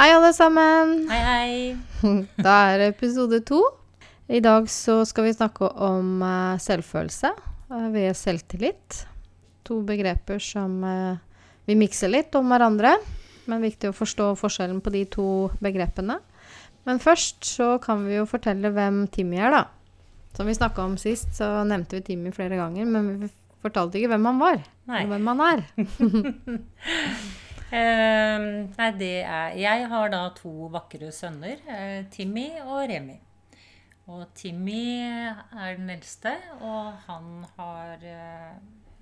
Hei, alle sammen. Hei, hei. Da er det episode to. I dag så skal vi snakke om eh, selvfølelse eh, ved selvtillit. To begreper som eh, vi mikser litt om hverandre, men viktig å forstå forskjellen på de to begrepene. Men først så kan vi jo fortelle hvem Timmy er, da. Som vi snakka om sist, så nevnte vi Timmy flere ganger, men vi fortalte ikke hvem han var. Nei. Og hvem han er. Eh, nei, det er Jeg har da to vakre sønner. eh, Timmy og Remi. Og Timmy er den eldste, og han har eh,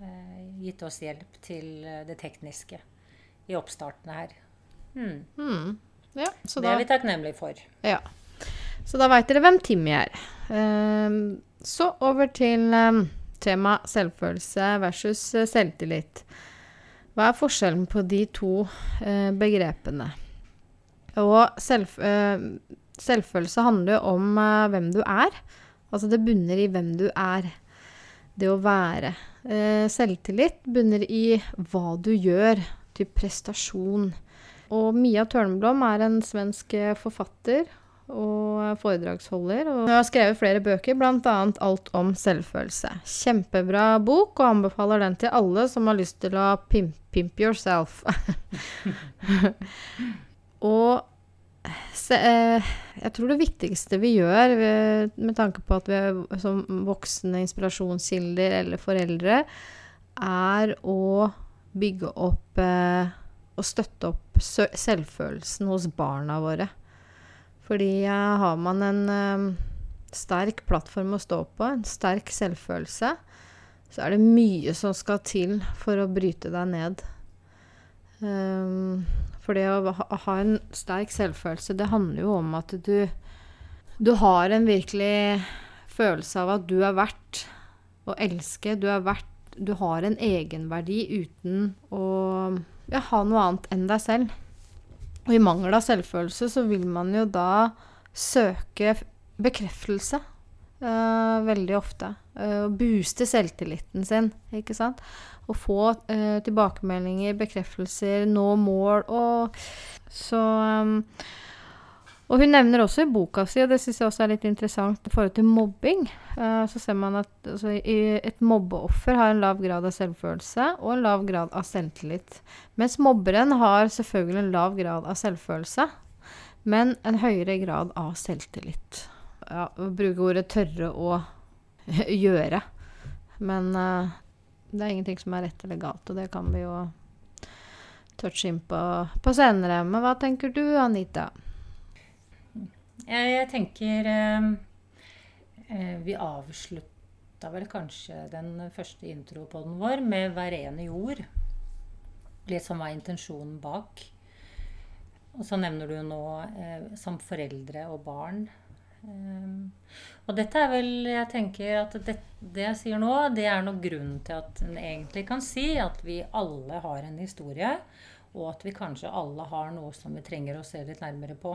eh, gitt oss hjelp til det tekniske i oppstarten her. Hmm. Mm. Ja, så Det da er vi takknemlige for. Ja. Så da veit dere hvem Timmy er. Ehm, så over til um, tema selvfølelse versus selvtillit. Hva er forskjellen på de to eh, begrepene? Og selv, eh, selvfølelse handler jo om eh, hvem du er. Altså det bunner i hvem du er. Det å være. Eh, selvtillit bunner i hva du gjør. Typ prestasjon. Og Mia Tørnblom er en svensk eh, forfatter og foredragsholder. Og hun har skrevet flere bøker, bl.a. Alt om selvfølelse. Kjempebra bok, og anbefaler den til alle som har lyst til å pimp, pimp yourself. og se, eh, jeg tror det viktigste vi gjør, eh, med tanke på at vi er som voksne inspirasjonskilder eller foreldre, er å bygge opp eh, og støtte opp selvfølelsen hos barna våre. Fordi eh, har man en eh, sterk plattform å stå på, en sterk selvfølelse, så er det mye som skal til for å bryte deg ned. Um, for det å ha, en sterk selvfølelse, det handler jo om at du Du har en virkelig følelse av at du er verdt å elske. Du er verdt Du har en egenverdi uten å ja, ha noe annet enn deg selv. Og i mangel av selvfølelse så vil man jo da søke bekreftelse eh, veldig ofte. Uh, booste selvtilliten sin, ikke sant. Og få uh, tilbakemeldinger, bekreftelser, nå mål og Så um, Og hun nevner også i boka si, og det syns jeg også er litt interessant i forhold til mobbing, Uh, så ser man at altså, et mobbeoffer har en lav grad av selvfølelse og en lav grad av selvtillit. Mens mobberen har selvfølgelig en lav grad av selvfølelse, men en høyere grad av selvtillit. Ja, bruke ordet 'tørre å gjøre'. Men uh, det er ingenting som er rett eller galt, og det kan vi jo touche inn på, på senere. Men hva tenker du, Anita? Jeg, jeg tenker eh, eh, Vi avslutta vel kanskje den første intropoden vår med 'Hver ene jord'. Litt som var intensjonen bak. Og så nevner du nå eh, som foreldre og barn. Um, og dette er vel Jeg tenker at det, det jeg sier nå, det er nok grunnen til at en egentlig kan si at vi alle har en historie, og at vi kanskje alle har noe som vi trenger å se litt nærmere på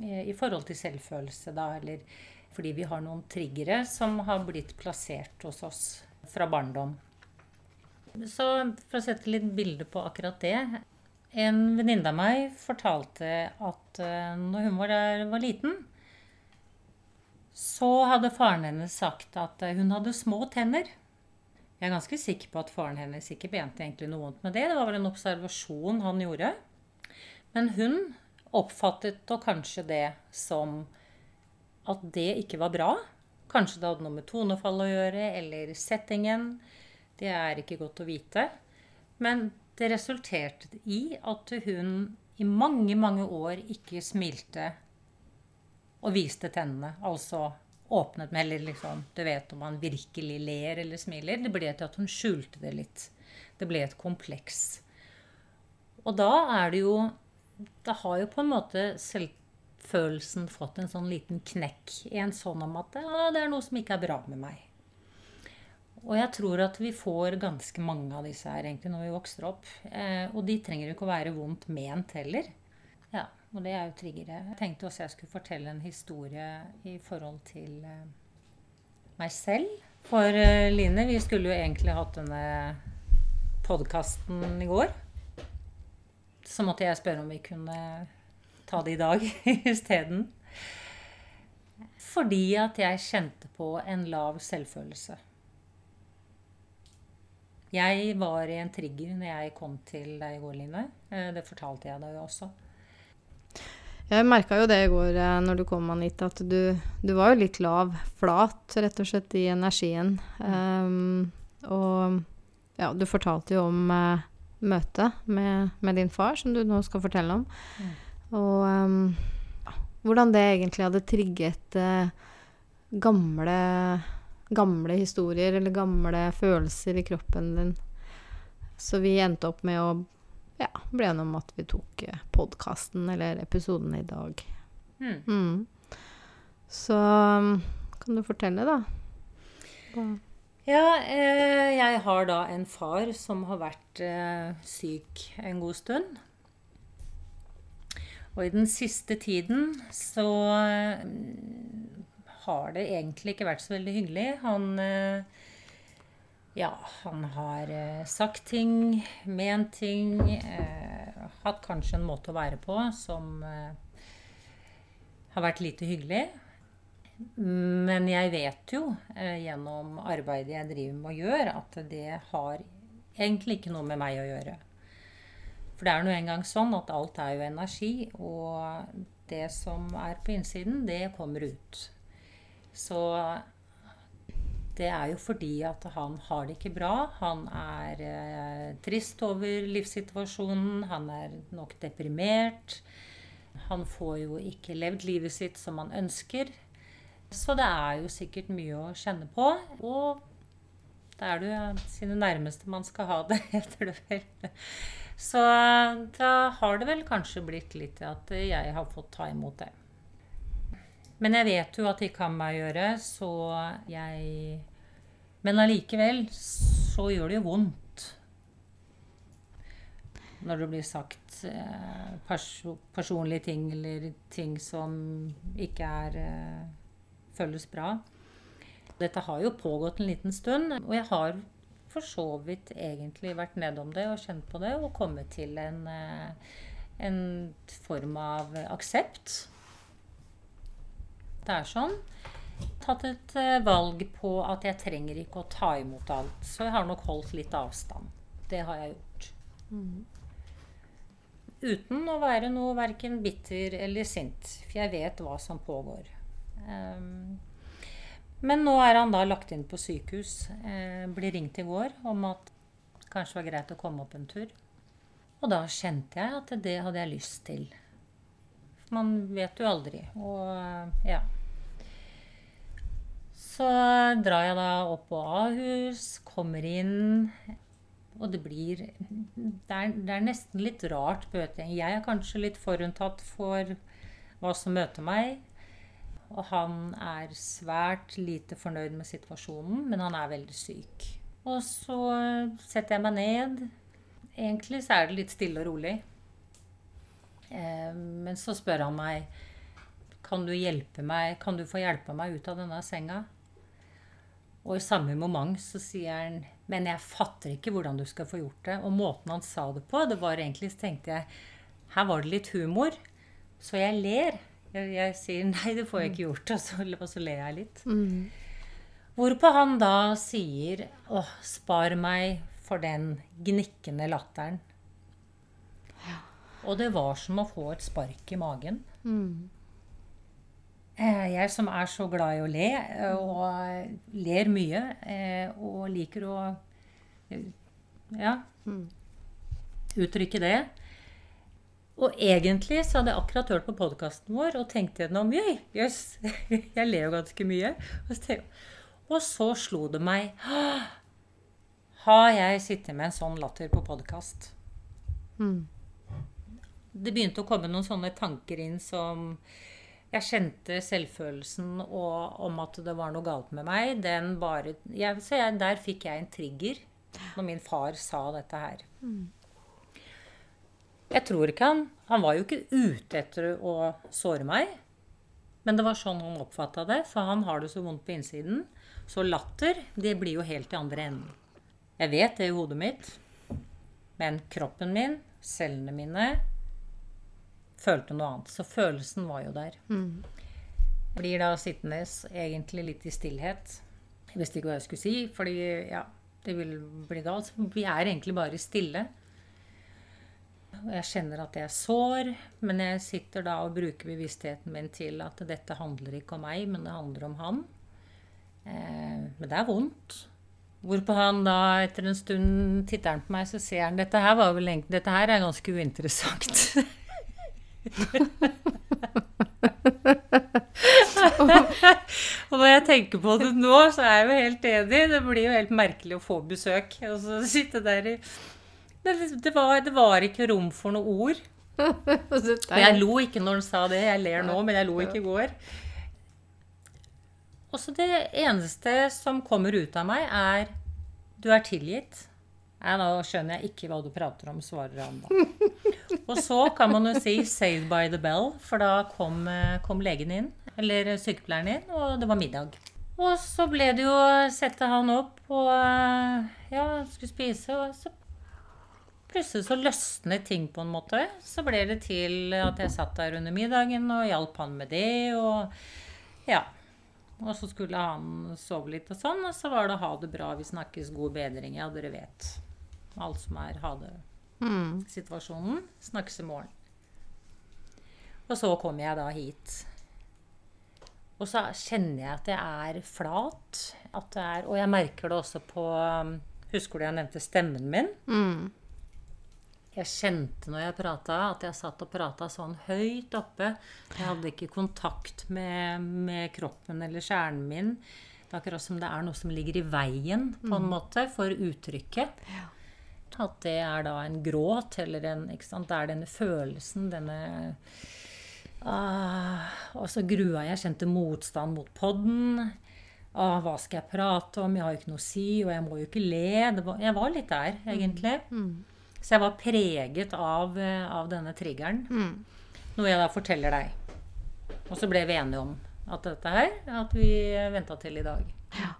eh, i forhold til selvfølelse, da, eller fordi vi har noen triggere som har blitt plassert hos oss fra barndom. Så for å sette litt bilde på akkurat det En venninne av meg fortalte at uh, når hun var, der, var liten, så hadde faren hennes sagt at eh, hun hadde små tenner. Jeg er ganske sikker på at faren hennes ikke mente egentlig noe vondt med det. Det var vel en observasjon han gjorde. Men hun oppfattet da kanskje det som at det ikke var bra. Kanskje det hadde noe med tonefall å gjøre, eller settingen. Det er ikke godt å vite. Men det resulterte i at hun i mange, mange år ikke smilte og viste tennene. Altså åpnet med, eller liksom Du vet om han virkelig ler eller smiler. Det ble til at hun skjulte det litt. Det ble et kompleks. Og da er det jo Da har jo på en måte selvfølelsen fått en sånn liten knekk. i En sånn om at ja, det er noe som ikke er bra med meg. Og jeg tror at vi får ganske mange av disse her egentlig når vi vokser opp. Eh, og de trenger jo ikke å være vondt ment heller. Ja, og det er jo triggere. Jeg tenkte også jeg skulle fortelle en historie i forhold til eh, meg selv. For eh, Line, vi skulle jo egentlig hatt denne podkasten i går. Så måtte jeg spørre om vi kunne ta det i dag isteden. Fordi at jeg kjente på en lav selvfølelse. Jeg var i en trigger når jeg kom til deg i går, Line. Eh, det fortalte jeg deg jo også. Jeg merka jo det i går eh, når du kom, Anita, at du, du, var jo litt lav. Flat, rett og slett, i energien. Um, og ja, du fortalte jo om uh, møtet med, med, din far, som du nå skal fortelle om. Mm. Og um, hvordan det egentlig hadde trigget uh, gamle gamle historier eller gamle følelser i kroppen din. Så vi endte opp med å ja, ble enige om at vi tok eh, podkasten eller episoden i dag. Mm. Mm. Så um, kan du fortelle, da? Hva? Ja, eh, jeg har da en far som har vært eh, syk en god stund. Og i den siste tiden så eh, har det egentlig ikke vært så veldig hyggelig. Han eh, ja, han har eh, sagt ting, ment ting, eh, hatt kanskje en måte å være på som eh, har vært lite hyggelig. Men jeg vet jo eh, gjennom arbeidet jeg driver med og gjør, at det har egentlig ikke noe med meg å gjøre. For det er nå engang sånn at alt er jo energi, og det som er på innsiden, det kommer ut. Så det er jo fordi at han har det ikke bra. Han er eh, trist over livssituasjonen. Han er nok deprimert. Han får jo ikke levd livet sitt som han ønsker. Så det er jo sikkert mye å kjenne på. Og det er det jo sine nærmeste man skal ha det, heter det vel. Så da har det vel kanskje blitt litt at jeg har fått ta imot det. Men jeg vet jo at det med meg gjøre, så jeg Men allikevel så gjør det jo vondt når det blir sagt eh, perso personlige ting eller ting som ikke er eh, føles bra. Dette har jo pågått en liten stund, og jeg har for så vidt egentlig vært nedom det og kjent på det og kommet til en, eh, en form av aksept det er sånn. Tatt et eh, valg på at jeg trenger ikke å ta imot alt. Så jeg har nok holdt litt avstand. Det har jeg gjort. Mm. Uten å være noe verken bitter eller sint. For jeg vet hva som pågår. Um, men nå er han da lagt inn på sykehus. Eh, blir ringt i går om at det kanskje var greit å komme opp en tur. Og da kjente jeg at det hadde jeg lyst til. Man vet jo aldri. Og ja. Så drar jeg da opp på Ahus, kommer inn. Og det blir Det er, det er nesten litt rart møte. Jeg er kanskje litt forunntatt for hva som møter meg. Og han er svært lite fornøyd med situasjonen, men han er veldig syk. Og så setter jeg meg ned. Egentlig så er det litt stille og rolig. Eh, men så spør han meg kan du hjelpe meg, kan du få hjelpe meg ut av denne senga. Og i samme moment så sier han men jeg fatter ikke hvordan du skal få gjort det. Og måten han sa det på, det var egentlig så tenkte jeg her var det litt humor. Så jeg ler. Jeg, jeg sier nei, det får jeg ikke gjort. Og så, og så ler jeg litt. Mm. Hvorpå han da sier åh, spar meg for den gnikkende latteren. Og det var som å få et spark i magen. Mm. Eh, jeg som er så glad i å le, eh, og ler mye, eh, og liker å ja, mm. uttrykke det. Og egentlig så hadde jeg akkurat hørt på podkasten vår og tenkte gjennom Jøy, jøss, jeg ler jo ganske mye. Og så slo det meg Har jeg sittet med en sånn latter på podkast? Mm det begynte å komme noen sånne tanker inn som Jeg kjente selvfølelsen og, om at det var noe galt med meg. Den bare jeg, Så jeg, der fikk jeg en trigger når min far sa dette her. Jeg tror ikke han Han var jo ikke ute etter å såre meg. Men det var sånn han oppfatta det, for han har det så vondt på innsiden. Så latter, det blir jo helt i andre enden. Jeg vet det i hodet mitt. Men kroppen min, cellene mine, følte noe annet. Så følelsen var jo der. Blir da sittende egentlig litt i stillhet. Jeg visste ikke hva jeg skulle si, fordi ja, det vil bli galt. Så vi er egentlig bare stille. Jeg kjenner at jeg sår, men jeg sitter da og bruker bevisstheten min til at dette handler ikke om meg, men det handler om han. Eh, men det er vondt. Hvorpå han da etter en stund titter han på meg, så ser han dette her var vel egentlig, dette her er ganske uinteressant. og når jeg tenker på det nå, så er jeg jo helt enig. Det blir jo helt merkelig å få besøk. Og så sitte der i det, var, det var ikke rom for noe ord. Og jeg lo ikke når han sa det. Jeg ler nå, men jeg lo ikke i går. Og så det eneste som kommer ut av meg, er 'du er tilgitt'. Nei, nå skjønner jeg ikke hva du prater om, svarer han da. Og så kan man jo si 'saved by the bell', for da kom, kom legen inn, eller sykepleieren inn, og det var middag. Og så ble det jo sette han opp og ja, skulle spise, og så plutselig så løsnet ting på en måte. Så ble det til at jeg satt der under middagen og hjalp han med det, og ja. Og så skulle han sove litt og sånn, og så var det 'ha det bra, vi snakkes, god bedring'. Ja, dere vet. Alt som er ha det-situasjonen. Snakkes i morgen. Og så kom jeg da hit. Og så kjenner jeg at jeg er flat. At det er, og jeg merker det også på Husker du jeg nevnte stemmen min? Mm. Jeg kjente når jeg prata, at jeg satt og prata sånn høyt oppe. Jeg hadde ikke kontakt med, med kroppen eller kjernen min. Det er akkurat som det er noe som ligger i veien på en måte for uttrykket. Ja. At det er da en gråt, eller en ikke sant? Det er denne følelsen, denne ah, Og så grua jeg, kjente motstand mot podden. Ah, hva skal jeg prate om? Jeg har jo ikke noe å si, og jeg må jo ikke le. Var, jeg var litt der, egentlig. Så jeg var preget av, av denne triggeren. Noe jeg da forteller deg. Og så ble vi enige om at dette her At vi venta til i dag. Ja.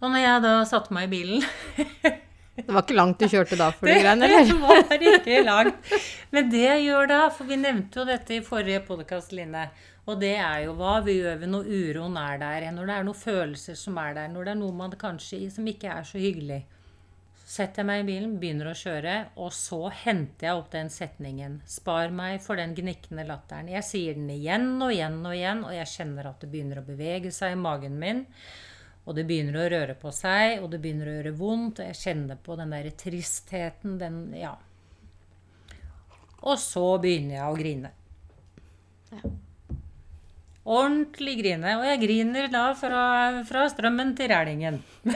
Og når jeg da satte meg i bilen Det var ikke langt du kjørte da for de greiene, eller? Det var ikke langt. Men det jeg gjør da, for vi nevnte jo dette i forrige podkast, Line. Og det er jo hva vi gjør når uroen er der, når det er noen følelser som er der, når det er noe man kanskje som ikke er så hyggelig. Så setter jeg meg i bilen, begynner å kjøre, og så henter jeg opp den setningen. Spar meg for den gnikkende latteren. Jeg sier den igjen og igjen og igjen, og jeg kjenner at det begynner å bevege seg i magen min. Og det begynner å røre på seg, og det begynner å gjøre vondt, og jeg kjenner på den der tristheten, den Ja. Og så begynner jeg å grine. Ja. Ordentlig grine. Og jeg griner da fra, fra strømmen til Rælingen.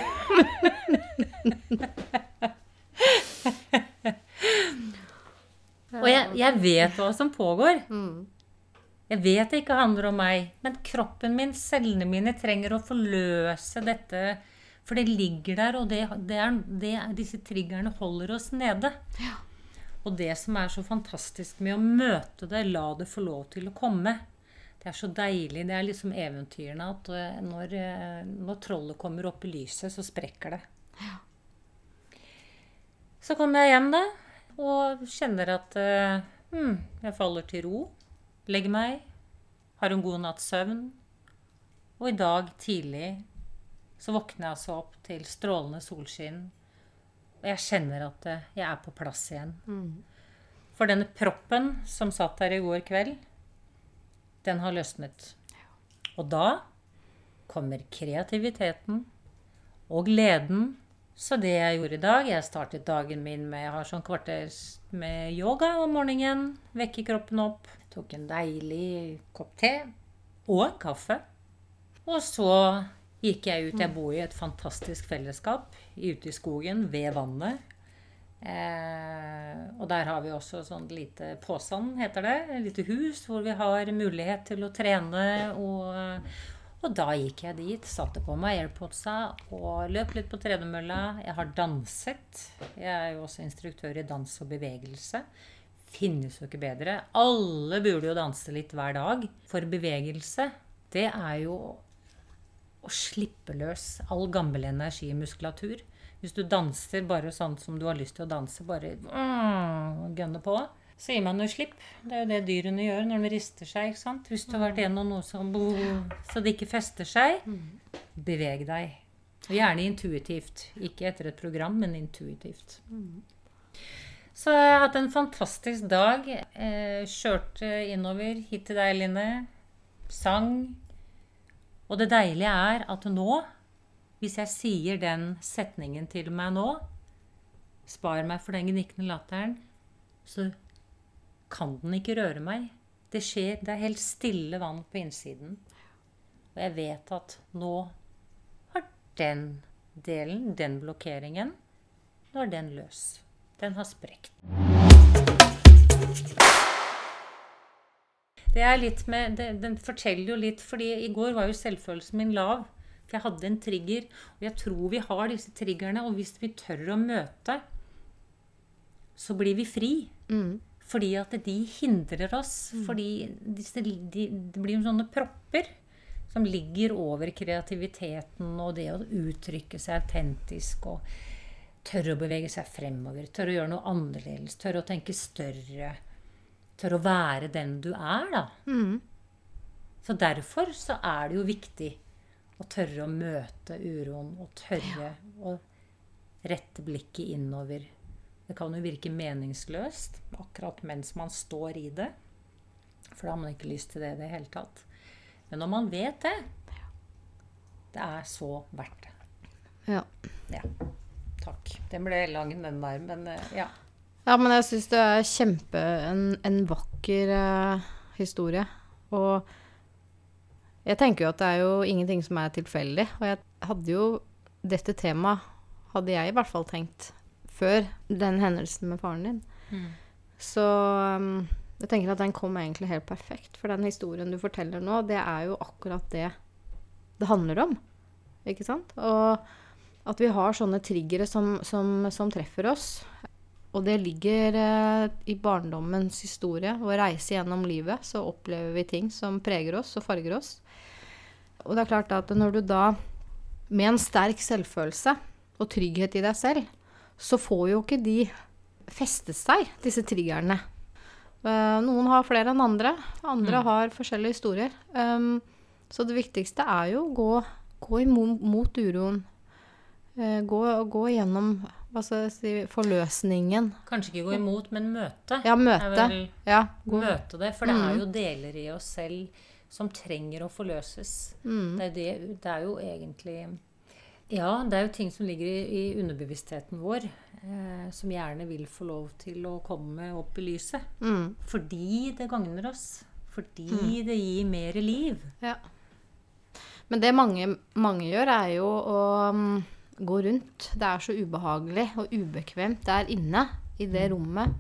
og jeg, jeg, vet hva som pågår. Jeg vet det ikke handler om meg, men kroppen min, cellene mine, trenger å forløse dette. For det ligger der, og det, det er, det, disse triggerne holder oss nede. Ja. Og det som er så fantastisk med å møte det, la det få lov til å komme. Det er så deilig. Det er liksom eventyrene at når, når trollet kommer opp i lyset, så sprekker det. Ja. Så kommer jeg hjem, da, og kjenner at hm, jeg faller til ro. Legger meg. Har en god natts søvn. Og i dag tidlig så våkner jeg altså opp til strålende solskinn. Og jeg kjenner at jeg er på plass igjen. Mm. For denne proppen som satt der i går kveld, den har løsnet. Og da kommer kreativiteten og gleden. Så det jeg gjorde i dag Jeg startet dagen min med Jeg har sånn kvarter med yoga om morgenen. Vekke kroppen opp. Tok en deilig kopp te og en kaffe. Og så gikk jeg ut. Jeg bor i et fantastisk fellesskap ute i skogen ved vannet. Eh, og der har vi også sånn lite påsand, heter det. Et lite hus hvor vi har mulighet til å trene. Og, og da gikk jeg dit, satte på meg airpodsa og løp litt på tredemølla. Jeg har danset. Jeg er jo også instruktør i dans og bevegelse. Finnes jo ikke bedre. Alle burde jo danse litt hver dag. For bevegelse, det er jo å slippe løs all gammel energi i muskulatur. Hvis du danser bare sånn som du har lyst til å danse, bare mm, gønne på, så gir man jo slipp. Det er jo det dyrene gjør når de rister seg. ikke sant? Hvis du har vært gjennom noe som så det ikke fester seg, beveg deg. Og gjerne intuitivt. Ikke etter et program, men intuitivt. Så jeg har hatt en fantastisk dag. Eh, kjørte innover hit til deg, Line. Sang. Og det deilige er at nå, hvis jeg sier den setningen til meg nå Spar meg for den gnikkende latteren. Så kan den ikke røre meg. Det skjer, det er helt stille vann på innsiden. Og jeg vet at nå har den delen, den blokkeringen, nå er den løs. Den har sprekt. Det er litt med, det, Den forteller jo litt, fordi i går var jo selvfølelsen min lav. For jeg hadde en trigger. Og jeg tror vi har disse triggerne, og hvis vi tør å møte, så blir vi fri. Mm. Fordi at de hindrer oss. Fordi disse, de, det blir jo sånne propper som ligger over kreativiteten og det å uttrykke seg autentisk og tørre å bevege seg fremover. Tørre å gjøre noe annerledes. Tørre å tenke større. Tørre å være den du er, da. Mm. Så derfor så er det jo viktig å tørre å møte uroen og tørre å rette blikket innover. Det kan jo virke meningsløst akkurat mens man står i det. For da har man ikke lyst til det i det hele tatt. Men når man vet det Det er så verdt det. Ja. Ja. Takk. Den ble lang, den der, men eh, ja. Ja, men jeg syns det er kjempe en, en vakker eh, historie. Og jeg tenker jo at det er jo ingenting som er tilfeldig. Og jeg hadde jo Dette temaet hadde jeg i hvert fall tenkt før den hendelsen med faren din. Mm. Så um, jeg tenker at den kom egentlig helt perfekt. For den historien du forteller nå, det er jo akkurat det det handler om. Ikke sant? Og at vi har sånne triggere som, som, som treffer oss. Og det ligger eh, i barndommens historie. Å reise gjennom livet, så opplever vi ting som preger oss og farger oss. Og det er klart at når du da, med en sterk selvfølelse og trygghet i deg selv, så får jo ikke de festet seg, disse triggerne. Eh, noen har flere enn andre. Andre Mm. har forskjellige historier. Um, så det viktigste er jo å gå, gå mot uroen. Uh, gå, gå gjennom hva skal jeg si, forløsningen. Kanskje ikke gå imot, men møte. Ja, møte. vel Ja, møte det. For det er Mm. jo deler i oss selv som trenger å forløses. Mm. Det, er det, det er jo egentlig Ja, det er jo ting som ligger i, i underbevisstheten vår, eh, som gjerne vil få lov til å komme opp i lyset. Mm. Fordi det gagner oss. Fordi Mm. det gir mer liv. Ja. Men det mange, mange gjør, er jo å um, gå rundt. Det er så ubehagelig og ubekvemt der inne i det rommet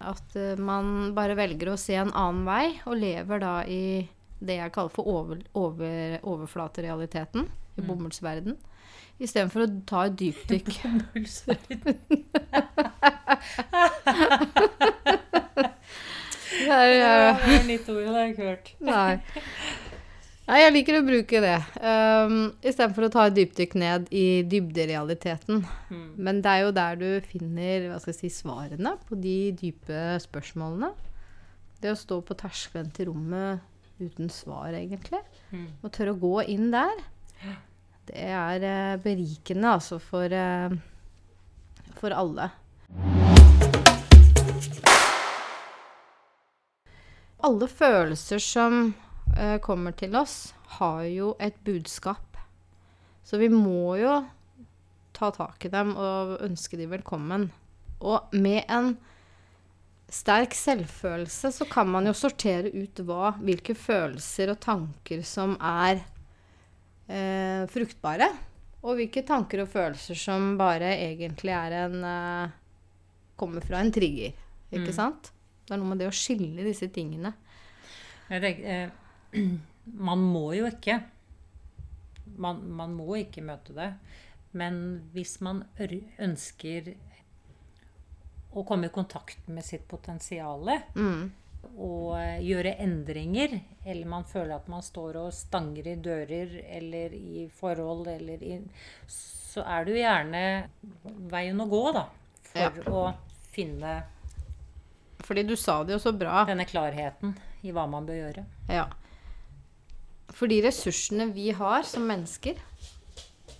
at uh, man bare velger å se en annen vei, og lever da i det jeg kaller for over, over, overflaterealiteten i bomullsverdenen. bomullsverden. Istedenfor å ta et dypdykk. Det er nytt ord, det har jeg ikke hørt. Nei. Nei, jeg liker å bruke det. Um, Istedenfor å ta et dypdykk ned i dybderealiteten. Mm. Men det er jo der du finner hva skal jeg si, svarene på de dype spørsmålene. Det å stå på terskelen til rommet uten svar, egentlig. Mm. Og tørre å gå inn der. Det er eh, berikende, altså, for, eh, for alle. Alle følelser som eh, kommer til oss, har jo et budskap. Så vi må jo ta tak i dem og ønske de velkommen. Og med en sterk selvfølelse så kan man jo sortere ut hva, hvilke følelser og tanker som er eh, fruktbare. Og hvilke tanker og følelser som bare egentlig er en eh, Kommer fra en trigger. Ikke Mm. sant? Det er noe med det å skille disse tingene. Tenker, eh, man må jo ikke man, man må ikke møte det. Men hvis man ønsker å komme i kontakt med sitt potensial Mm. Eh, gjøre endringer, eller man føler at man står og stanger i dører eller i forhold, eller i, så er det jo gjerne veien å gå, da. For Ja. å finne fordi du sa det jo så bra. Denne klarheten i hva man bør gjøre. Ja. For de ressursene vi har som mennesker,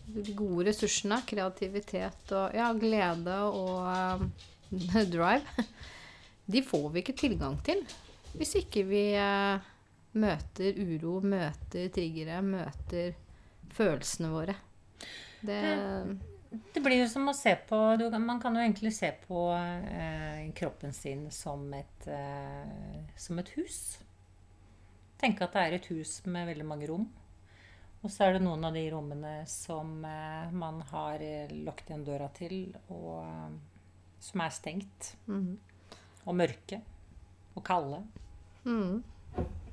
de gode ressursene, kreativitet og ja, glede og uh, drive, de får vi ikke tilgang til hvis ikke vi uh, møter uro, møter triggere, møter følelsene våre. Det, det blir jo som å se på Man kan jo egentlig se på eh, kroppen sin som et, eh, som et hus. Tenke at det er et hus med veldig mange rom. Og så er det noen av de rommene som eh, man har lagt lukket igjen døra til, og eh, som er stengt. mm, Og mørke. Og kalde. mm.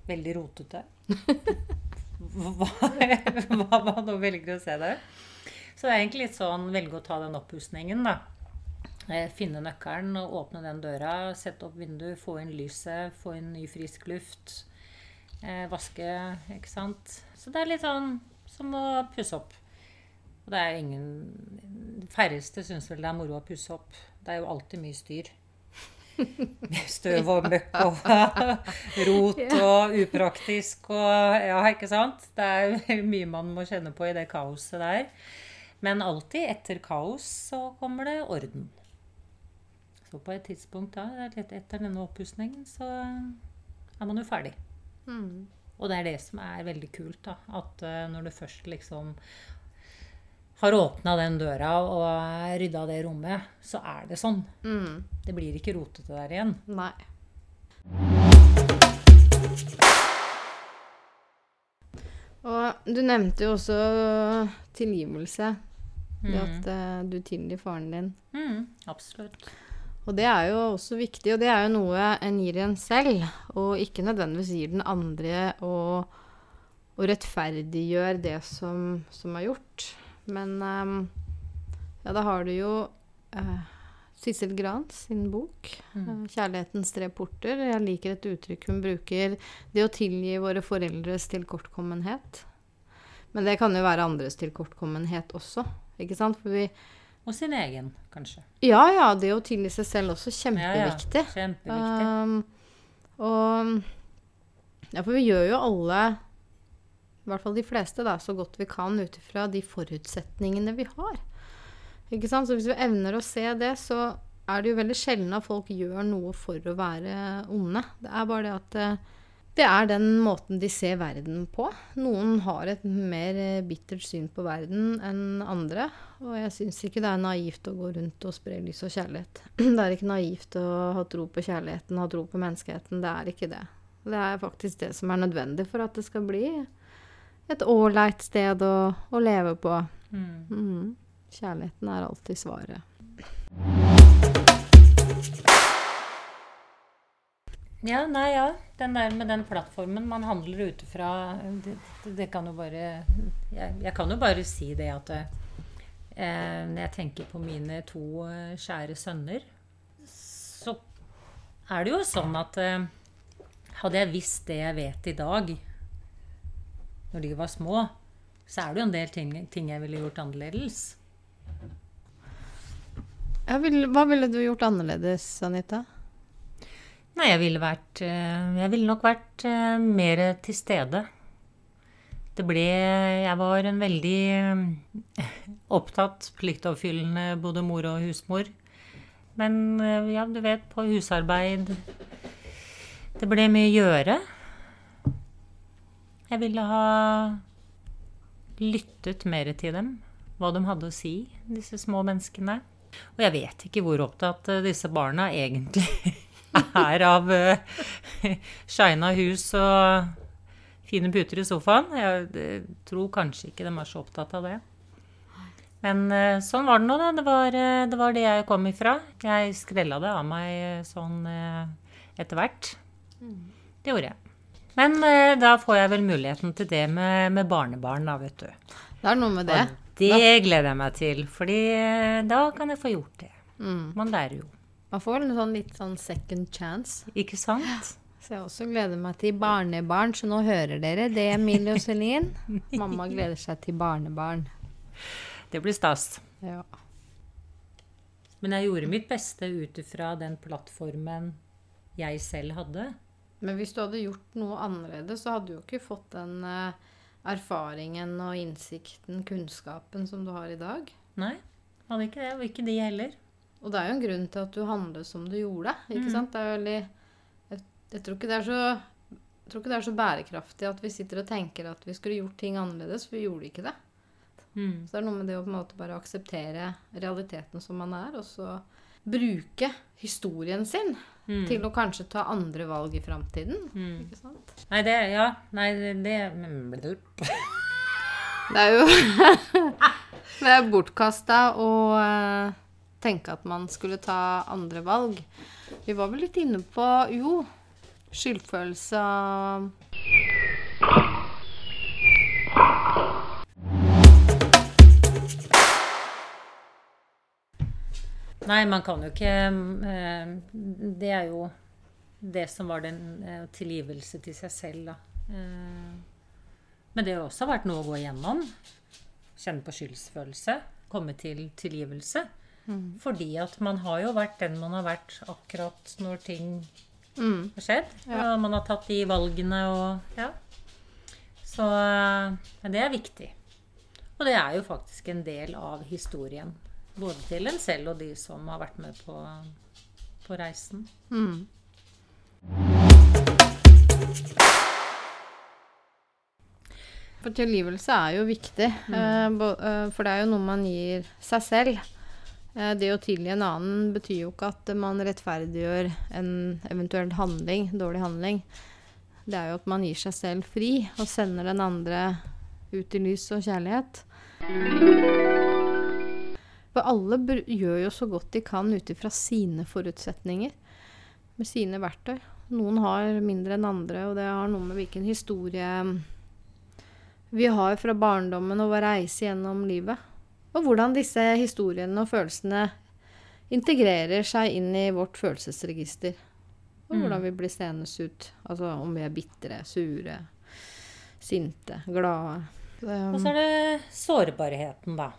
Veldig rotete. hva, hva man nå velger å se det. Så det er egentlig litt sånn velge å ta den oppussingen, da. Eh, Finne nøkkelen og åpne den døra. Sette opp vinduet, få inn lyset, få inn ny, frisk luft. Eh, vaske, ikke sant. Så det er litt sånn som å pusse opp. Og det er ingen De færreste syns vel det er moro å pusse opp. Det er jo alltid mye styr. Støv og møkk og rot og upraktisk og Ja, ikke sant? Det er mye man må kjenne på i det kaoset der. Men alltid etter kaos så kommer det orden. Så på et tidspunkt da, litt etter denne oppussingen, så er man jo ferdig. Mm. Og det er det som er veldig kult, da. At eh, når du først liksom har åpna den døra og rydda det rommet, så er det sånn. Mm. Det blir ikke rotete der igjen. Nei. Og du nevnte jo også tilgivelse. Det at eh, du tilgir faren din. Mm, absolutt. Og det er jo også viktig, og det er jo noe en gir en selv, og ikke nødvendigvis gir den andre og, og rettferdiggjør det som, som er gjort. Men um, ja, da har du jo uh, Sissel Gran sin bok, Mm. eh, 'Kjærlighetens tre porter'. Jeg liker et uttrykk hun bruker, det å tilgi våre foreldres tilkortkommenhet. Men det kan jo være andres tilkortkommenhet også, ikke sant? For vi Og sin egen, kanskje. Ja, ja, det å tilgi seg selv også kjempeviktig. Ja, ja. Kjempeviktig. Um, og Ja, for vi gjør jo alle, i hvert fall de fleste, da, så godt vi kan ut ifra de forutsetningene vi har. Ikke sant? Så hvis vi evner å se det, så er det jo veldig sjelden at folk gjør noe for å være onde. Det er bare det at eh, det er den måten de ser verden på. Noen har et mer eh, bittert syn på verden enn andre. Og jeg syns ikke det er naivt å gå rundt og spre lys og kjærlighet. Det er ikke naivt å ha tro på kjærligheten, ha tro på menneskeheten. Det er ikke det. Det er faktisk det som er nødvendig for at det skal bli et ålreit sted å, å leve på. Mm. Mm. Kjærligheten er alltid svaret. Ja, nei, ja. Den der med den plattformen man handler ut ifra det, det, det kan jo bare jeg, jeg kan jo bare si det at eh, når jeg tenker på mine to eh, kjære sønner, så er det jo sånn at eh, hadde jeg visst det jeg vet i dag, når de var små, så er det jo en del ting, ting jeg ville gjort annerledes. Vil, hva ville du gjort annerledes, Anita? Nei, jeg ville vært eh, Jeg ville nok vært eh, mer til stede. Det ble Jeg var en veldig eh, opptatt, pliktoppfyllende både mor og husmor. Men ja, du vet, på husarbeid Det ble mye gjøre. Jeg ville ha lyttet mer til dem. Hva de hadde å si, disse små menneskene. Og jeg vet ikke hvor opptatt eh, disse barna egentlig er av uh, shina hus og fine puter i sofaen. Jeg eh, tror kanskje ikke de er så opptatt av det. Men uh, sånn var det nå, da. Det var, uh, det var det jeg kom ifra. Jeg skrella det av meg sånn etter hvert. Det gjorde jeg. Men eh, da får jeg vel muligheten til det med, med barnebarn, da, vet du. Det er noe med det. Og det gleder jeg meg til, fordi eh, da kan jeg få gjort det. Mm. Man lærer jo. Man får en sånn litt sånn second chance. Ikke sant? Så jeg også gleder meg til barnebarn, så nå hører dere det, Emilie og Celine. Mamma gleder seg til barnebarn. Det blir stas. Ja. Men jeg gjorde mitt beste ut ifra den plattformen jeg selv hadde. Men hvis du hadde gjort noe annerledes, så hadde du jo ikke fått den eh, erfaringen og innsikten, kunnskapen, som du har i dag. Nei, hadde ikke det. Og ikke de heller. Og det er jo en grunn til at du handler som du gjorde. ikke mm. sant? Det er veldig jeg, jeg tror ikke det er så jeg tror ikke det er så bærekraftig at vi sitter og tenker at vi skulle gjort ting annerledes, for vi gjorde ikke det. Mm. Så det er noe med det å på en måte bare akseptere realiteten som man er, og så bruke historien sin Mm. til å kanskje ta andre valg i framtiden. Mm. Ikke sant? Nei, det Ja. Nei, det, det Det er jo Det er bortkasta å eh, tenke at man skulle ta andre valg. Vi var vel litt inne på jo, skyldfølelse av Nei, man kan jo ikke eh, Det er jo det som var den eh, tilgivelse til seg selv, da. Eh, Men det har også vært noe å gå igjennom. Kjenne på skyldsfølelse. Komme til tilgivelse. Fordi at man har jo vært den man har vært akkurat når ting mm, har skjedd. Ja. Og man har tatt de valgene og Ja. Så Men det er viktig. Og det er jo faktisk en del av historien. Både til en selv og de som har vært med på, på reisen. mm. For tilgivelse er jo viktig. Mm. eh, for det er jo noe man gir seg selv. Eh, det å tilgi en annen betyr jo ikke at man rettferdiggjør en eventuell handling, dårlig handling. Det er jo at man gir seg selv fri og sender den andre ut i lys og kjærlighet. For alle gjør jo så godt de kan ut ifra sine forutsetninger, med sine verktøy. Noen har mindre enn andre, og det har noe med hvilken historie vi har fra barndommen og vår reise gjennom livet. Og hvordan disse historiene og følelsene integrerer seg inn i vårt følelsesregister. Og Mm. hvordan vi blir seende ut. Altså om vi er bitre, sure, sinte, glade. Og så er det sårbarheten, da.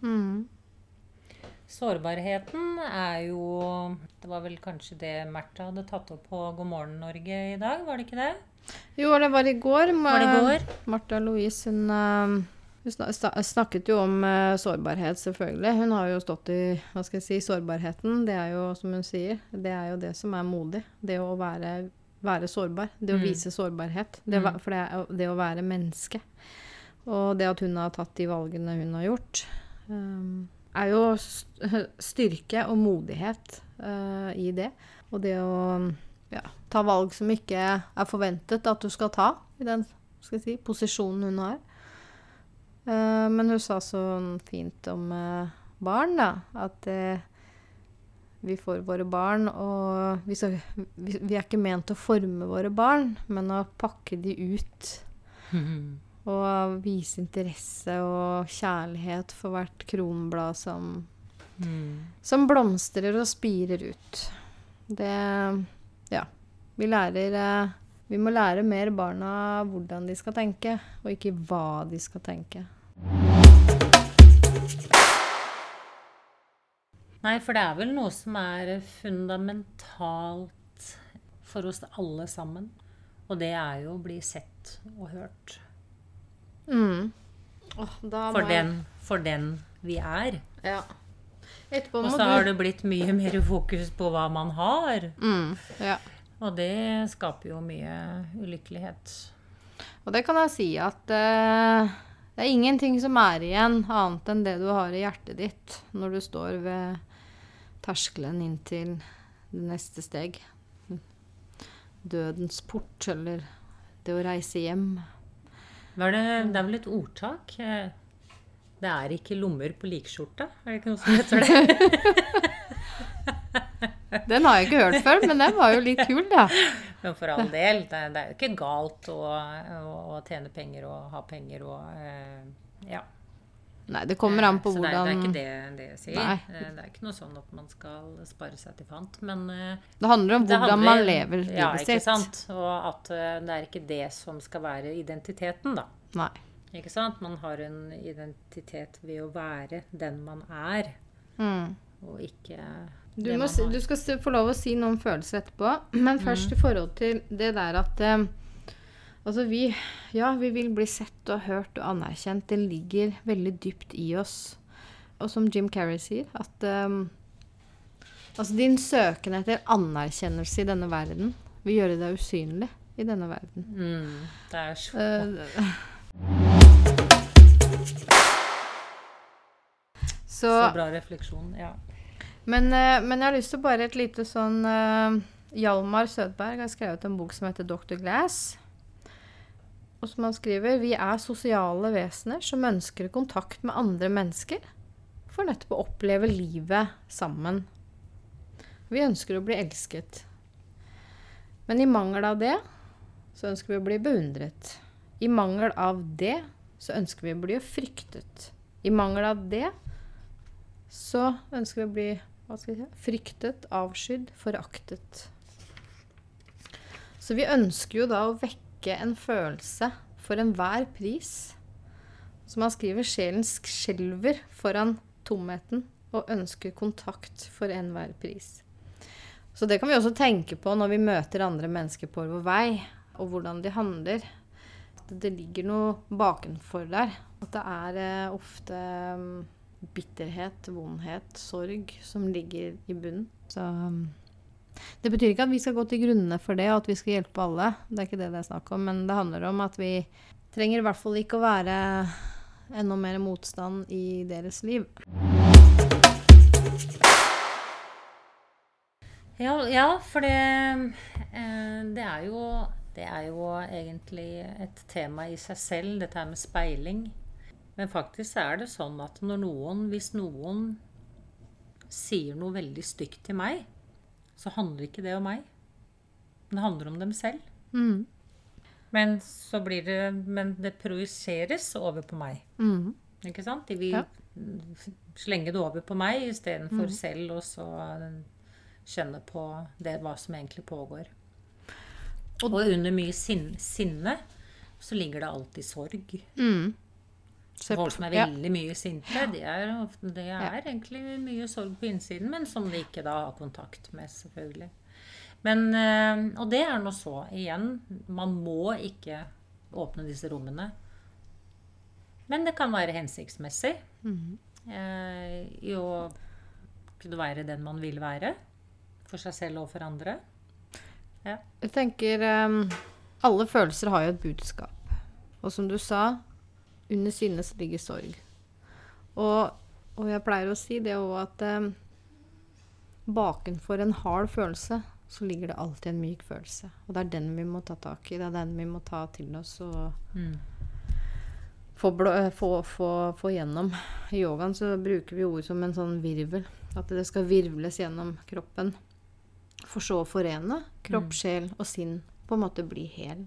Mm. Sårbarheten er jo Det var vel kanskje det Märtha hadde tatt opp på God morgen Norge i dag, var det ikke det? Jo, det var i går. Var det går? Martha Louise, hun, eh, hun snakket jo om eh, sårbarhet, selvfølgelig. Hun har jo stått i hva skal jeg si, sårbarheten. Det er jo, som hun sier, det er jo det som er modig. Det å være, være sårbar. Det å Mm. vise sårbarhet. Det, Mm. for det, det å være menneske. Og det at hun har tatt de valgene hun har gjort, eh, er jo styrke og modighet uh, i det. Og det å ja, ta valg som ikke er forventet at du skal ta i den si, posisjonen hun har. Uh, men hun sa så fint om uh, barn, da. At vi får våre barn, og vi, skal, vi, vi er ikke ment å forme våre barn, men å pakke de ut. Og vise interesse og kjærlighet for hvert kronblad som, Mm. som blomstrer og spirer ut. Det Ja. Vi lærer eh, Vi må lære mer barna hvordan de skal tenke, og ikke hva de skal tenke. Nei, for det er vel noe som er fundamentalt for oss alle sammen. Og det er jo å bli sett og hørt. Mm. Oh, For jeg- den, for den vi er. Ja. Og så har det blitt mye mer fokus på hva man har. mm, ja. Og det skaper jo mye ulykkelighet. Og det kan jeg si at eh, det er ingenting som er igjen annet enn det du har i hjertet ditt når du står ved terskelen inn til det neste steg. Dødens port, eller det å reise hjem. Er det, det er vel et ordtak? eh, Det er ikke lommer på likskjorta? Er det ikke noe som heter det? Den har jeg ikke hørt før, men den var jo litt kul, da. Men for all del, det, det er jo ikke galt å, å, å tjene penger og ha penger og eh, Ja. Nei, det kommer an på Så det er, det er ikke det, det jeg sier. Nei. Eh, Det er ikke noe sånn at man skal spare seg til fant. Men eh, Det handler om hvordan handler- man lever livet ja, ikke sitt. Sant? Og at eh, det er ikke det som skal være identiteten, da. Nei. Ikke sant? Man har en identitet ved å være den man er. Mm. og ikke Du, må, du skal få lov å si noen følelser etterpå, men først i forhold til det der at eh, Altså, vi Ja, vi vil bli sett og hørt og anerkjent. Det ligger veldig dypt i oss. Og som Jim Carrey sier, at um, Altså, din søken etter anerkjennelse i denne verden vil gjøre deg usynlig i denne verden. Mm, det er så uh, så, Så bra refleksjon. Ja. men, uh, men jeg har lyst til bare et lite sånn uh, Hjalmar Sødberg har skrevet en bok som heter Dr. Glass. Og som han skriver Vi er sosiale vesener som ønsker kontakt med andre mennesker for nettopp å oppleve livet sammen. Vi ønsker å bli elsket. Men i mangel av det så ønsker vi å bli beundret. I mangel av det så ønsker vi å bli fryktet. I mangel av det så ønsker vi å bli si, fryktet, avskydd, foraktet. Så vi ønsker jo da å vekke en følelse for enhver pris. Som han skriver, sjelen skjelver foran tomheten og ønsker kontakt for enhver pris. Så det kan vi også tenke på når vi møter andre mennesker på vår vei, og hvordan de handler. At det ligger noe bakenfor der. At det er eh, ofte mm, bitterhet, vondhet, sorg som ligger i bunnen. Så mm, det betyr ikke at vi skal gå til grunnene for det, og at vi skal hjelpe alle. Det er ikke det det er snakk om. Men det handler om at vi trenger i hvert fall ikke å være enda mer motstand i deres liv. Ja, ja, for det, eh, det, er jo, det er jo egentlig et tema i seg selv, dette her med speiling. Men faktisk er det sånn at når noen, hvis noen sier noe veldig stygt til meg, så handler ikke det om meg. Det handler om dem selv. Mm. Men så blir det Men det projiseres over på meg. Mm. Ikke sant? De vil Ja. slenge det over på meg istedenfor selv og så kjenne på det, hva som egentlig pågår. Og, under mye sin, sinne så ligger det alltid sorg. Mm. Folk som er ja. veldig mye sinte, det er, ofte- det er egentlig mye sorg på innsiden, men som de ikke da har kontakt med, selvfølgelig. Men, eh, og det er nå så. Igjen, man må ikke åpne disse rommene. Men det kan være hensiktsmessig Mhm. eh, i å kunne være den man vil være. For seg selv og for andre. Jeg tenker ehm, Alle følelser har jo et budskap. Og som du sa, under sinne så ligger sorg. Og, og jeg pleier å si det òg at eh, bakenfor en hard følelse så ligger det alltid en myk følelse. Og det er den vi må ta tak i. Det er den vi må ta til oss og få, blå, eh, få, få, få gjennom. I yogaen så bruker vi ord som en sånn virvel. At det skal virvles gjennom kroppen. For så å forene kropp, sjel og sinn. På en måte bli hel.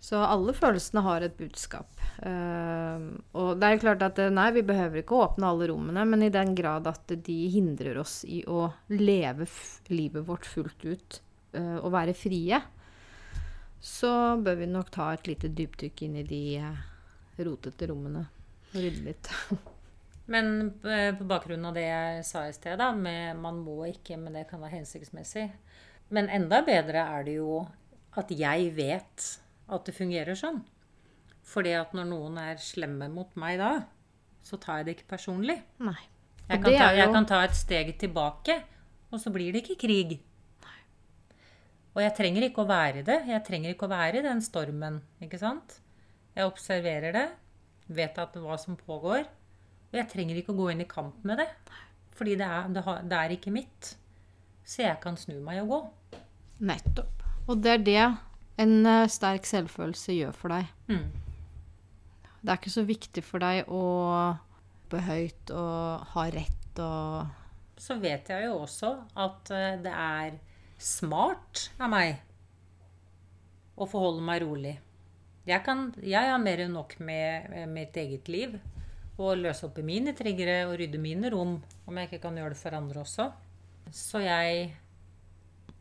Så alle følelsene har et budskap. Uh, og det er klart at eh, nei, vi behøver ikke å åpne alle rommene, men i den grad at de hindrer oss i å leve livet vårt fullt ut uh, og være frie, så bør vi nok ta et lite dypdykk inn i de uh, rotete rommene og rydde litt. Men på bakgrunn av det jeg sa i sted, da, med man må ikke, men det kan være hensiktsmessig. Men enda bedre er det jo at jeg vet at det fungerer sånn. Fordi at når noen er slemme mot meg da, så tar jeg det ikke personlig. Nei. Jeg kan, ta, jeg kan ta et steg tilbake, og så blir det ikke krig. Og jeg trenger ikke å være det. Jeg trenger ikke å være i den stormen. ikke sant? Jeg observerer det, vet at hva som pågår. Og jeg trenger ikke å gå inn i kamp med det. Fordi det er, det har, det er ikke mitt. Så jeg kan snu meg og gå. Nettopp. Og det er det en eh, sterk selvfølelse gjør for deg. Mm. Det er ikke så viktig for deg å be høyt og ha rett og Så vet jeg jo også at eh, det er smart av meg å forholde meg rolig. Jeg, kan, jeg har mer enn nok med, med mitt eget liv. Og løse opp i mine triggere og rydde mine rom, om jeg ikke kan gjøre det for andre også. Så jeg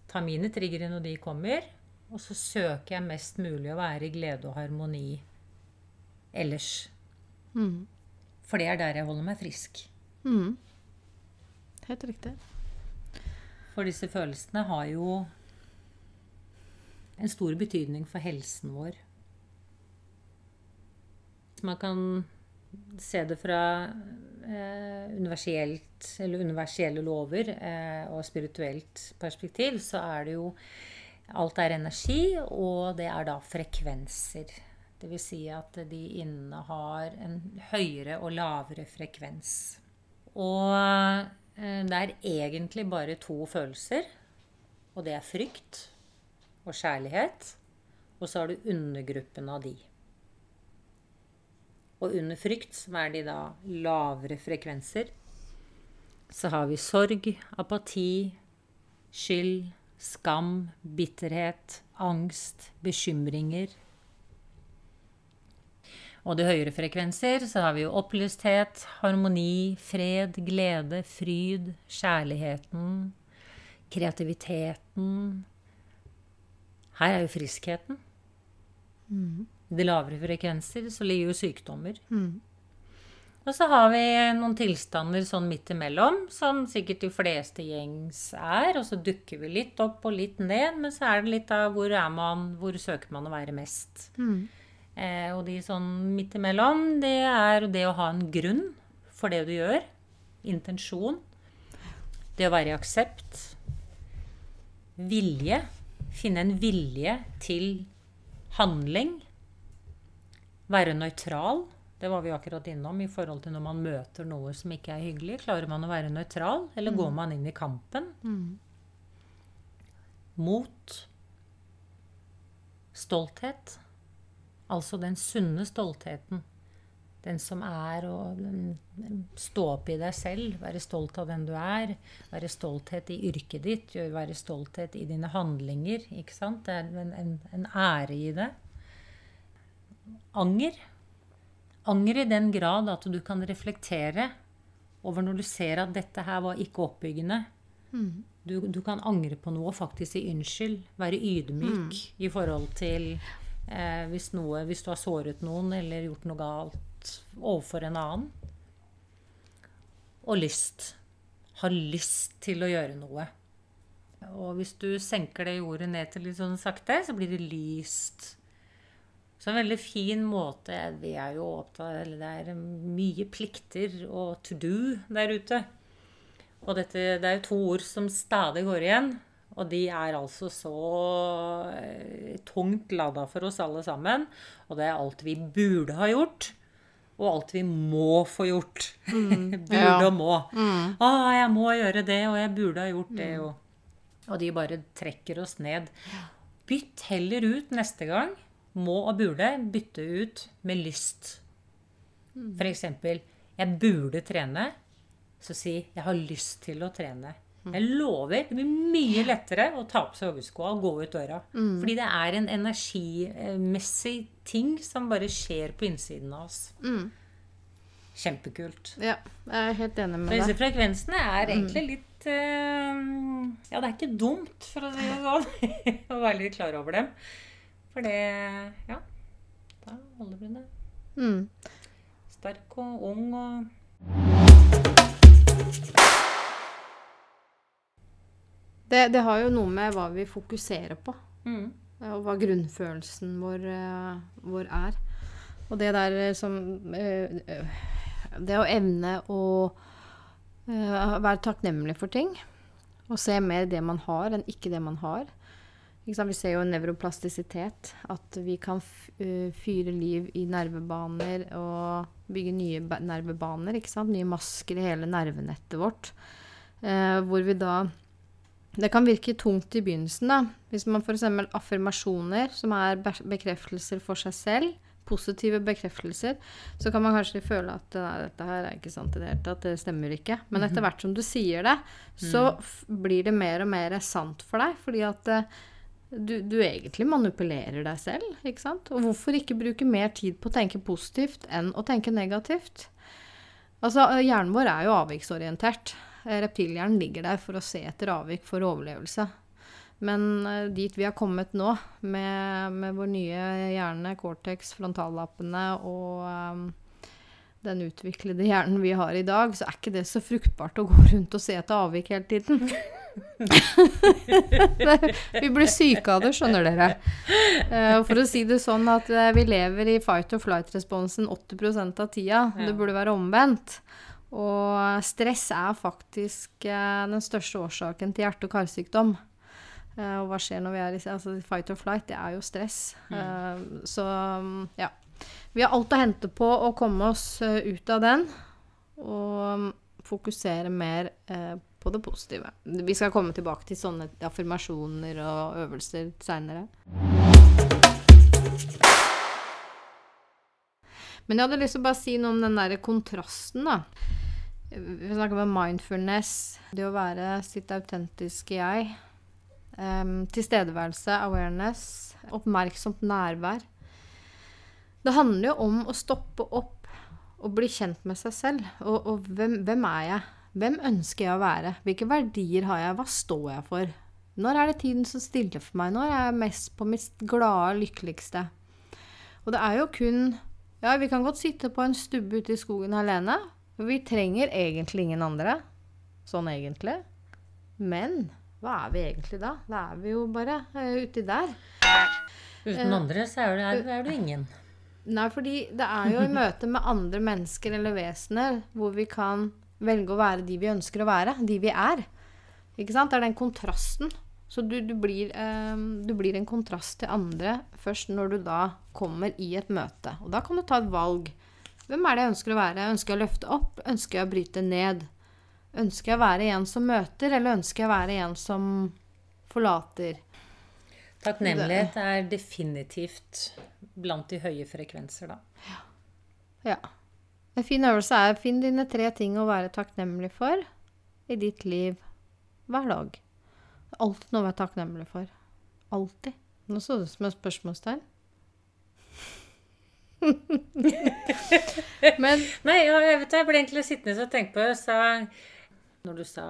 tar mine triggere når de kommer, og så søker jeg mest mulig å være i glede og harmoni ellers. mm. For det er der jeg holder meg frisk. Mm. Helt riktig. For disse følelsene har jo en stor betydning for helsen vår. Man kan se det fra eh, universelt, eller universelle lover eh, og spirituelt perspektiv, så er det jo Alt er energi, og det er da frekvenser. Dvs. Si at de innehar en høyere og lavere frekvens. Og eh, det er egentlig bare to følelser. Og det er frykt og kjærlighet. Og så har du undergruppen av de. Og under frykt, som er de da lavere frekvenser, så har vi sorg, apati, skyld, skam, bitterhet, angst, bekymringer. Og de høyere frekvenser så har vi jo opplysthet, harmoni, fred, glede, fryd, kjærligheten, kreativiteten. Her er jo friskheten. Mm. De lavere frekvenser så ligger jo sykdommer. Mm. Og så har vi noen tilstander sånn midt imellom, som sikkert de fleste gjengs er. Og så dukker vi litt opp og litt ned, men så er det litt av hvor er man, hvor søker man å være mest. Mm. Eh, og de sånn midt imellom, det er det å ha en grunn for det du gjør. Intensjon. Det å være i aksept. Vilje. Finne en vilje til handling. Være nøytral. Det var vi akkurat innom i forhold til når man møter noe som ikke er hyggelig. Klarer man å være nøytral, eller går man inn i kampen? Mm. Mot. Stolthet. Altså den sunne stoltheten. Den som er å stå opp i deg selv, være stolt av den du er. Være stolthet i yrket ditt, være stolthet i dine handlinger. ikke sant? Det er en, en, en ære i det. Anger. Anger i den grad at du kan reflektere over når du ser at dette her var ikke oppbyggende. Mm. Du, du kan angre på noe og faktisk si unnskyld. Være ydmyk i forhold til eh, hvis, noe, hvis du har såret noen eller gjort noe galt overfor en annen. Og lyst. Ha lyst til å gjøre noe. Og hvis du senker det jordet ned til litt sånn sakte, så blir det lyst. Så en veldig fin måte Vi er jo opptatt eller Det er mye plikter og to do der ute. Og dette, det er jo to ord som stadig går igjen. Og de er altså så eh, tungt lada for oss alle sammen. Og det er alt vi burde ha gjort. Og alt vi må få gjort. burde ja. og må. Mm. Å, jeg må gjøre det, og jeg burde ha gjort det. jo. og de bare trekker oss ned. Bytt heller ut neste gang. Må og burde bytte ut med lyst. For eksempel Jeg burde trene. Så si 'jeg har lyst til å trene'. Jeg lover, det blir mye lettere å ta på seg joggeskoa og gå ut døra. Fordi det er en energimessig ting som bare skjer på innsiden av oss. Mm. Kjempekult. Ja, jeg er helt enig med deg. disse frekvensene er egentlig litt uh, Ja, det er ikke dumt, for å si det sånn, å være litt klar over dem. For det Ja. Da holder du det. Mm. Sterk og ung og Det, det har jo noe med hva vi fokuserer på, mm. og hva grunnfølelsen vår, eh, vår er. Og det der eh, som eh, Det å evne å være takknemlig for ting. Og se mer det man har, enn ikke det man har. Vi ser jo nevroplastisitet. At vi kan eh, fyre liv i nervebaner og bygge nye nervebaner. Nye masker i hele nervenettet vårt. Eh, hvor vi da Det kan virke tungt i begynnelsen, da. Hvis man f.eks. affirmasjoner, som er bekreftelser for seg selv, positive bekreftelser, så kan man kanskje føle at dette her er ikke sant i det hele tatt, det stemmer ikke. Men etter hvert som du sier det, så f blir det mer og mer sant for deg. Fordi at eh, du, du egentlig manipulerer deg selv, ikke sant? Og hvorfor ikke bruke mer tid på å tenke positivt enn å tenke negativt? Altså, hjernen vår er jo avviksorientert. Reptilhjernen ligger der for å se etter avvik for overlevelse. Men eh, dit vi har kommet nå, med, med vår nye hjerne, cortex, frontallappene og, eh, den utviklede hjernen vi har i dag, så er ikke det så fruktbart å gå rundt og se etter avvik hele tiden. vi blir syke av det, skjønner dere. Eh, for å si det sånn at eh, vi lever i fight or flight-responsen 80% av tida. Det burde være omvendt. Og stress er faktisk eh, den største årsaken til hjerte- og karsykdom. og hva skjer når vi er i altså, fight or flight? Det er jo stress. Mm. så ja. Vi har alt å hente på å komme oss ut av den. Og fokusere mer eh, på det positive. Vi skal komme tilbake til sånne affirmasjoner og øvelser seinere. Men jeg hadde lyst til å bare si noe om den derre kontrasten, da. Vi snakker om mindfulness, det å være sitt autentiske jeg. Um, tilstedeværelse, awareness, oppmerksomt nærvær. Det handler jo om å stoppe opp og bli kjent med seg selv. Og, og hvem, hvem er jeg? Hvem ønsker jeg å være? Hvilke verdier har jeg? Hva står jeg for? Når er det tiden som stiller for meg? Når er jeg mest på mitt glade, lykkeligste? Og det er jo kun Ja, vi kan godt sitte på en stubbe ute i skogen alene. Vi trenger egentlig ingen andre. Sånn egentlig. Men hva er vi egentlig da? Da er vi jo bare uh, uti der. Uten andre så er du, er du ingen. Nei, fordi det er jo i møte med andre mennesker eller vesener hvor vi kan velge å være de vi ønsker å være, de vi er. Ikke sant? Det er den kontrasten. Så du, du, blir, eh, du, blir, en kontrast til andre først når du da kommer i et møte. Og da kan du ta et valg. Hvem er det jeg ønsker å være? Ønsker jeg å løfte opp? Ønsker jeg å bryte ned? Ønsker jeg å være en som møter, eller ønsker jeg å være en som forlater? Takknemlighet er definitivt blant de høye frekvenser, da. Ja. ja. En fin øvelse er finn dine tre ting å være takknemlig for i ditt liv hver dag. Alltid noe å være takknemlig for. Alltid. Nå så det ut som et spørsmålstegn. Men Nei, jeg, vet, jeg ble egentlig sittende og tenke på sa, Når du sa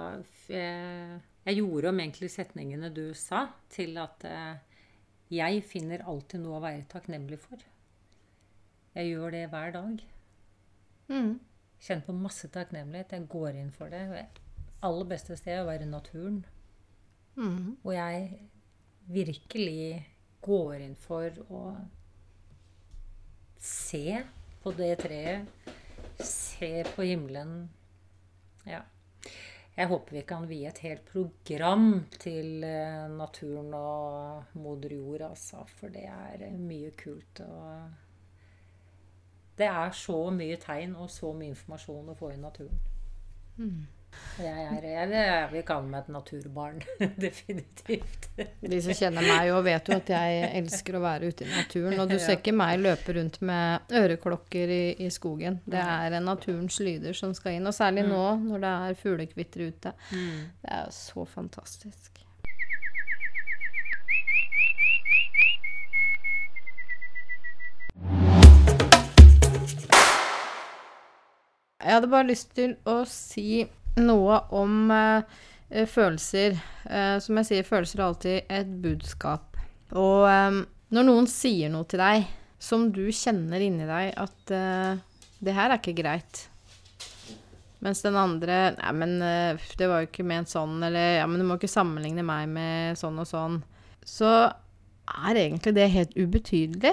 jeg, jeg, gjorde om egentlig setningene du sa, til at eh, jeg finner alltid noe å være takknemlig for. Jeg gjør det hver dag. Mm. Kjenner på masse takknemlighet. Jeg går inn for det. Det aller beste stedet er å være i naturen. Mm. Hvor jeg virkelig går inn for å se på det treet. Se på himmelen. Ja. Jeg håper vi kan vie et helt program til eh, naturen og moder jord, altså. For det er mye kult. og det er så mye tegn og så mye informasjon å få i naturen. Mm. Jeg, er, jeg, jeg vil kalle meg et naturbarn. Definitivt. De som kjenner meg jo, vet jo at jeg elsker å være ute i naturen. Og du ser ikke meg løpe rundt med øreklokker i, i skogen. Det er naturens lyder som skal inn. Og særlig mm. nå når det er fuglekvitter ute. Mm. Det er jo så fantastisk. Jeg hadde bare lyst til å si noe om uh, følelser. Uh, som jeg sier, følelser er alltid et budskap. Og um, når noen sier noe til deg som du kjenner inni deg at det her er ikke greit Mens den andre Nei, men det var jo ikke ment sånn. Eller ja, men du må ikke sammenligne meg med sånn og sånn. Så er egentlig det helt ubetydelig.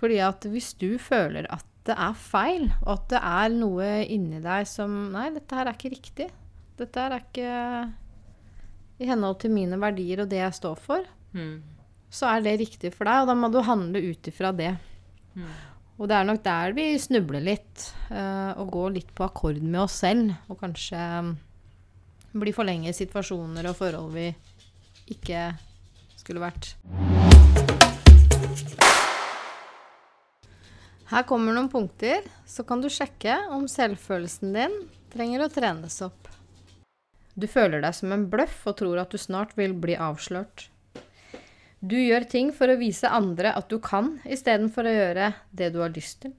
Fordi at hvis du føler at det er feil, og at det er noe inni deg som Nei, dette her er ikke riktig. Dette her er ikke i henhold til mine verdier og det jeg står for. Mm. Så er det riktig for deg, og da må du handle ut ifra det. Mm. Og det er nok der vi snubler litt, uh, og går litt på akkord med oss selv. Og kanskje um, blir for lenge i situasjoner og forhold vi ikke skulle vært. Her kommer noen punkter, så kan du sjekke om selvfølelsen din trenger å trenes opp. Du føler deg som en bløff og tror at du snart vil bli avslørt. Du gjør ting for å vise andre at du kan, istedenfor å gjøre det du har lyst til.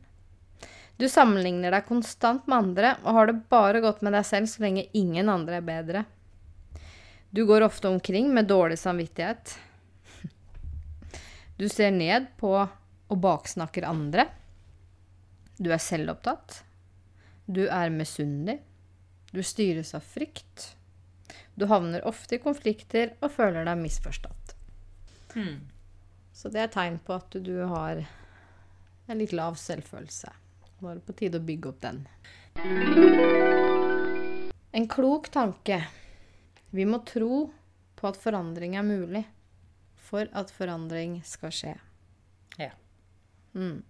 Du sammenligner deg konstant med andre og har det bare godt med deg selv så lenge ingen andre er bedre. Du går ofte omkring med dårlig samvittighet. Du ser ned på og baksnakker andre. Du er selvopptatt. Du er misunnelig. Du styres av frykt. Du havner ofte i konflikter og føler deg misforstått. Hmm. Så det er tegn på at du har en litt lav selvfølelse. Nå er det på tide å bygge opp den. En klok tanke. Vi må tro på at forandring er mulig for at forandring skal skje. Ja. Mm.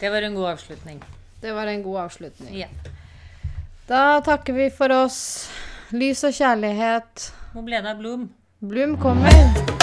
Det var en god avslutning. Det var en god avslutning. Ja. Da takker vi for oss. Lys og kjærlighet. Moblena Bloom. Bloom kommer.